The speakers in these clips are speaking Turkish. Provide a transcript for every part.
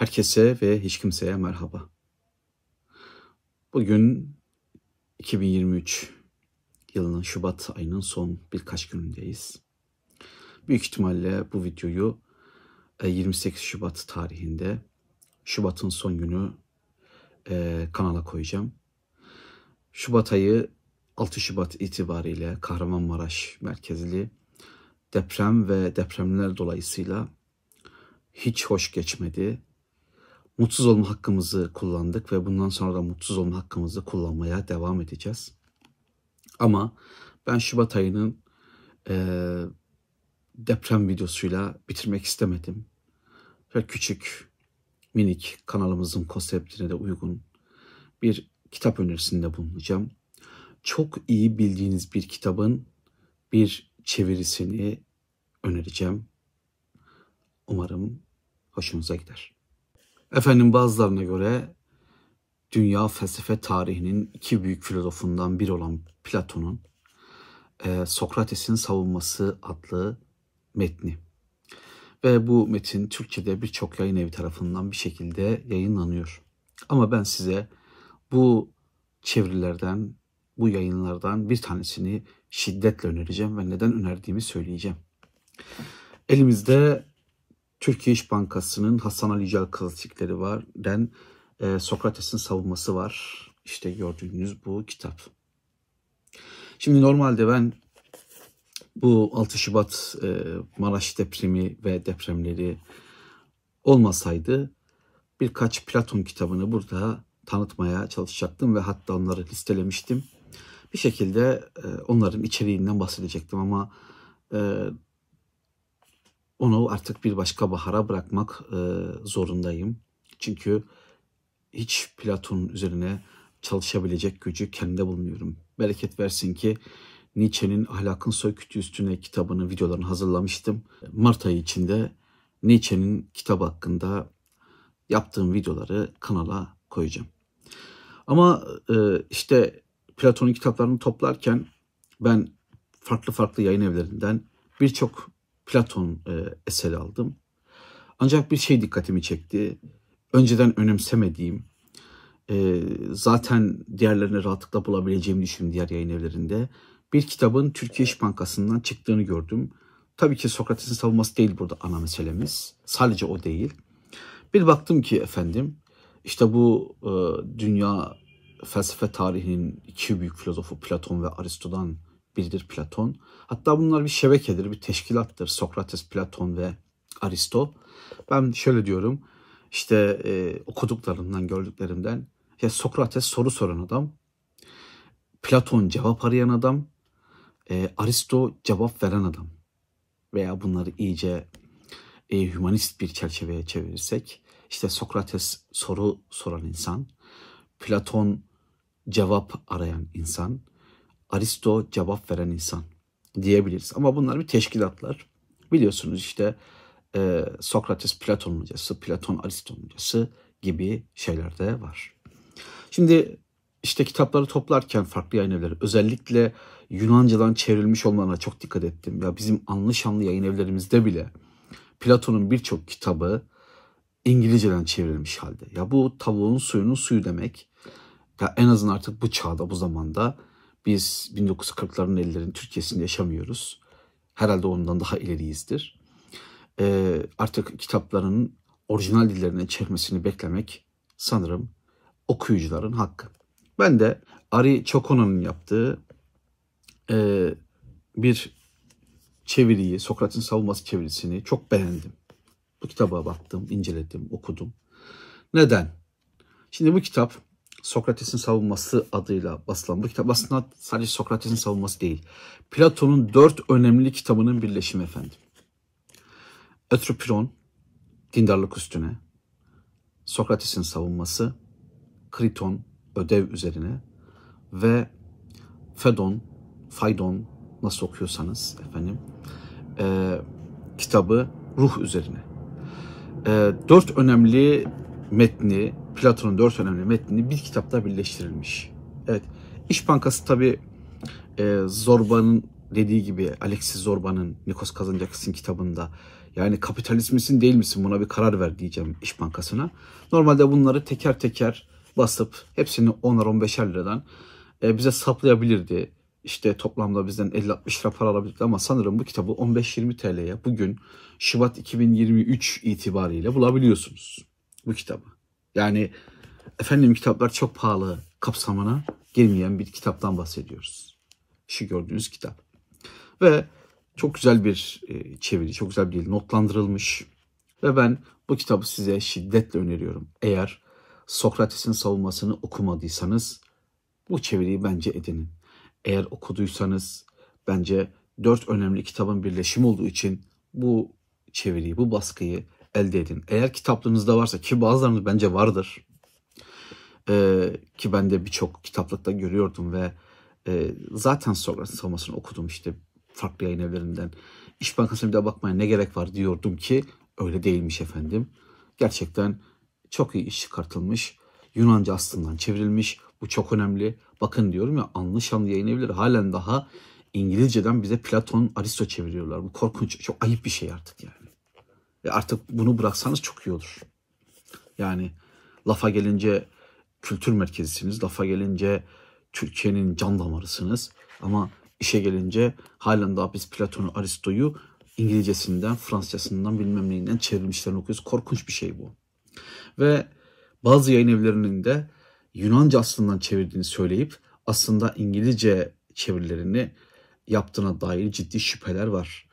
Herkese ve hiç kimseye merhaba. Bugün 2023 yılının Şubat ayının son birkaç günündeyiz. Büyük ihtimalle bu videoyu 28 e, Şubat tarihinde Şubat'ın son günü e, kanala koyacağım. Şubat ayı 6 Şubat itibariyle Kahramanmaraş merkezli deprem ve depremler dolayısıyla hiç hoş geçmedi. Mutsuz olma hakkımızı kullandık ve bundan sonra da mutsuz olma hakkımızı kullanmaya devam edeceğiz. Ama ben Şubat ayının e, deprem videosuyla bitirmek istemedim. Şöyle küçük, minik kanalımızın konseptine de uygun bir kitap önerisinde bulunacağım. Çok iyi bildiğiniz bir kitabın bir çevirisini önereceğim. Umarım hoşunuza gider. Efendim bazılarına göre dünya felsefe tarihinin iki büyük filozofundan biri olan Platon'un e, Sokrates'in savunması adlı metni. Ve bu metin Türkçe'de birçok yayın evi tarafından bir şekilde yayınlanıyor. Ama ben size bu çevirilerden, bu yayınlardan bir tanesini şiddetle önereceğim ve neden önerdiğimi söyleyeceğim. Elimizde Türkiye İş Bankası'nın Hasan Ali Yücel klasikleri var. Den e, Sokrates'in savunması var. İşte gördüğünüz bu kitap. Şimdi normalde ben bu 6 Şubat e, Maraş depremi ve depremleri olmasaydı birkaç Platon kitabını burada tanıtmaya çalışacaktım ve hatta onları listelemiştim. Bir şekilde e, onların içeriğinden bahsedecektim ama e, onu artık bir başka bahara bırakmak e, zorundayım. Çünkü hiç Platon üzerine çalışabilecek gücü kendimde bulmuyorum. Bereket versin ki Nietzsche'nin Ahlakın Soykütü Üstüne kitabını, videolarını hazırlamıştım. Mart ayı içinde Nietzsche'nin kitabı hakkında yaptığım videoları kanala koyacağım. Ama e, işte Platon'un kitaplarını toplarken ben farklı farklı yayın evlerinden birçok Platon e, eseri aldım. Ancak bir şey dikkatimi çekti. Önceden önemsemediğim, e, zaten diğerlerini rahatlıkla bulabileceğimi düşündüm diğer yayın evlerinde. Bir kitabın Türkiye İş Bankası'ndan çıktığını gördüm. Tabii ki Sokrates'in savunması değil burada ana meselemiz. Sadece o değil. Bir baktım ki efendim işte bu e, dünya felsefe tarihinin iki büyük filozofu Platon ve Aristo'dan biridir Platon. Hatta bunlar bir şebekedir, bir teşkilattır. Sokrates, Platon ve Aristo. Ben şöyle diyorum, işte e, okuduklarımdan, gördüklerimden, ya Sokrates soru soran adam, Platon cevap arayan adam, e, Aristo cevap veren adam. Veya bunları iyice e, humanist bir çerçeveye çevirirsek, işte Sokrates soru soran insan, Platon cevap arayan insan, Aristo cevap veren insan diyebiliriz. Ama bunlar bir teşkilatlar. Biliyorsunuz işte e, Sokrates Platon hocası, Platon Aristo hocası gibi şeyler de var. Şimdi işte kitapları toplarken farklı yayın evleri özellikle Yunancadan çevrilmiş olmalarına çok dikkat ettim. Ya bizim anlı şanlı yayın evlerimizde bile Platon'un birçok kitabı İngilizceden çevrilmiş halde. Ya bu tavuğun suyunun suyu demek. Ya en azından artık bu çağda bu zamanda biz 1940'ların 50'lerin Türkiye'sinde yaşamıyoruz. Herhalde ondan daha ileriyizdir. Ee, artık kitapların orijinal dillerine çevirmesini beklemek sanırım okuyucuların hakkı. Ben de Ari Çokona'nın yaptığı e, bir çeviriyi, Sokrat'ın savunması çevirisini çok beğendim. Bu kitaba baktım, inceledim, okudum. Neden? Şimdi bu kitap Sokrates'in savunması adıyla basılan bu kitap aslında sadece Sokrates'in savunması değil. Platon'un dört önemli kitabının birleşimi efendim. Ötropiron, dindarlık üstüne, Sokrates'in savunması, Kriton, ödev üzerine ve Fedon, Faydon nasıl okuyorsanız efendim e, kitabı ruh üzerine. E, dört önemli metni Platon'un dört önemli metnini bir kitapta birleştirilmiş. Evet, İş Bankası tabi e, Zorba'nın dediği gibi Alexis Zorba'nın Nikos Kazantzakis'in kitabında Yani kapitalist misin değil misin buna bir karar ver diyeceğim İş Bankası'na. Normalde bunları teker teker basıp hepsini 10'ar 15'er liradan e, bize saplayabilirdi. İşte toplamda bizden 50-60 lira para alabilirdi ama sanırım bu kitabı 15-20 TL'ye bugün Şubat 2023 itibariyle bulabiliyorsunuz bu kitabı. Yani efendim kitaplar çok pahalı kapsamına girmeyen bir kitaptan bahsediyoruz. Şu gördüğünüz kitap. Ve çok güzel bir e, çeviri, çok güzel bir dil, notlandırılmış. Ve ben bu kitabı size şiddetle öneriyorum. Eğer Sokrates'in savunmasını okumadıysanız bu çeviriyi bence edinin. Eğer okuduysanız bence dört önemli kitabın birleşimi olduğu için bu çeviriyi, bu baskıyı elde edin. Eğer kitaplığınızda varsa ki bazılarınız bence vardır. Ee, ki ben de birçok kitaplıkta görüyordum ve e, zaten Sokrates'in savunmasını okudum işte farklı yayın evlerinden. İş Bankası'na bir daha bakmaya ne gerek var diyordum ki öyle değilmiş efendim. Gerçekten çok iyi iş çıkartılmış. Yunanca aslından çevrilmiş. Bu çok önemli. Bakın diyorum ya anlı şanlı yayın halen daha İngilizceden bize Platon, Aristo çeviriyorlar. Bu korkunç, çok ayıp bir şey artık yani. Ve artık bunu bıraksanız çok iyi olur. Yani lafa gelince kültür merkezisiniz, lafa gelince Türkiye'nin can damarısınız. Ama işe gelince halen daha biz Platon'u, Aristo'yu İngilizcesinden, Fransızcasından bilmem neyinden çevrilmişlerini okuyoruz. Korkunç bir şey bu. Ve bazı yayın evlerinin de Yunanca aslından çevirdiğini söyleyip aslında İngilizce çevirilerini yaptığına dair ciddi şüpheler var.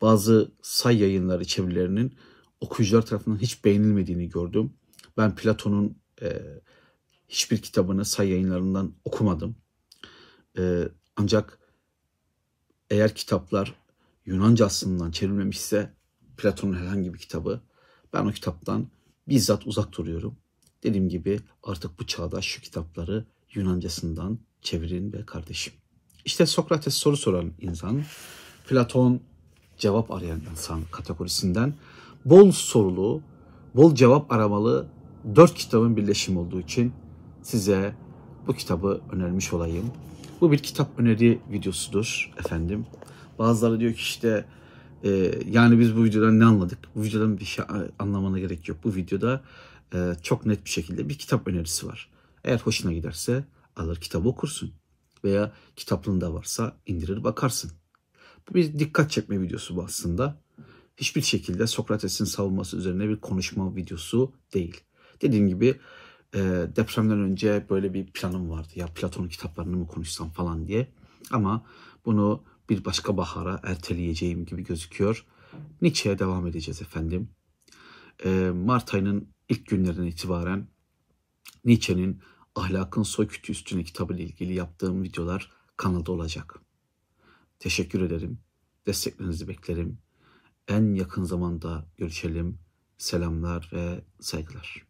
Bazı say yayınları çevirilerinin okuyucular tarafından hiç beğenilmediğini gördüm. Ben Platon'un e, hiçbir kitabını say yayınlarından okumadım. E, ancak eğer kitaplar Yunanca aslından çevrilmemişse Platon'un herhangi bir kitabı ben o kitaptan bizzat uzak duruyorum. Dediğim gibi artık bu çağda şu kitapları Yunancasından çevirin be kardeşim. İşte Sokrates soru soran insan, Platon cevap arayan insan kategorisinden bol sorulu, bol cevap aramalı dört kitabın birleşimi olduğu için size bu kitabı önermiş olayım. Bu bir kitap öneri videosudur efendim. Bazıları diyor ki işte e, yani biz bu videodan ne anladık? Bu videodan bir şey anlamana gerek yok. Bu videoda e, çok net bir şekilde bir kitap önerisi var. Eğer hoşuna giderse alır kitabı okursun. Veya kitaplığında varsa indirir bakarsın. Bir dikkat çekme videosu bu aslında. Hiçbir şekilde Sokrates'in savunması üzerine bir konuşma videosu değil. Dediğim gibi e, depremden önce böyle bir planım vardı. Ya Platon'un kitaplarını mı konuşsam falan diye. Ama bunu bir başka bahara erteleyeceğim gibi gözüküyor. Nietzsche'ye devam edeceğiz efendim. E, Mart ayının ilk günlerinden itibaren Nietzsche'nin Ahlakın Soykütü Üstüne kitabı ile ilgili yaptığım videolar kanalda olacak. Teşekkür ederim. Desteklerinizi beklerim. En yakın zamanda görüşelim. Selamlar ve saygılar.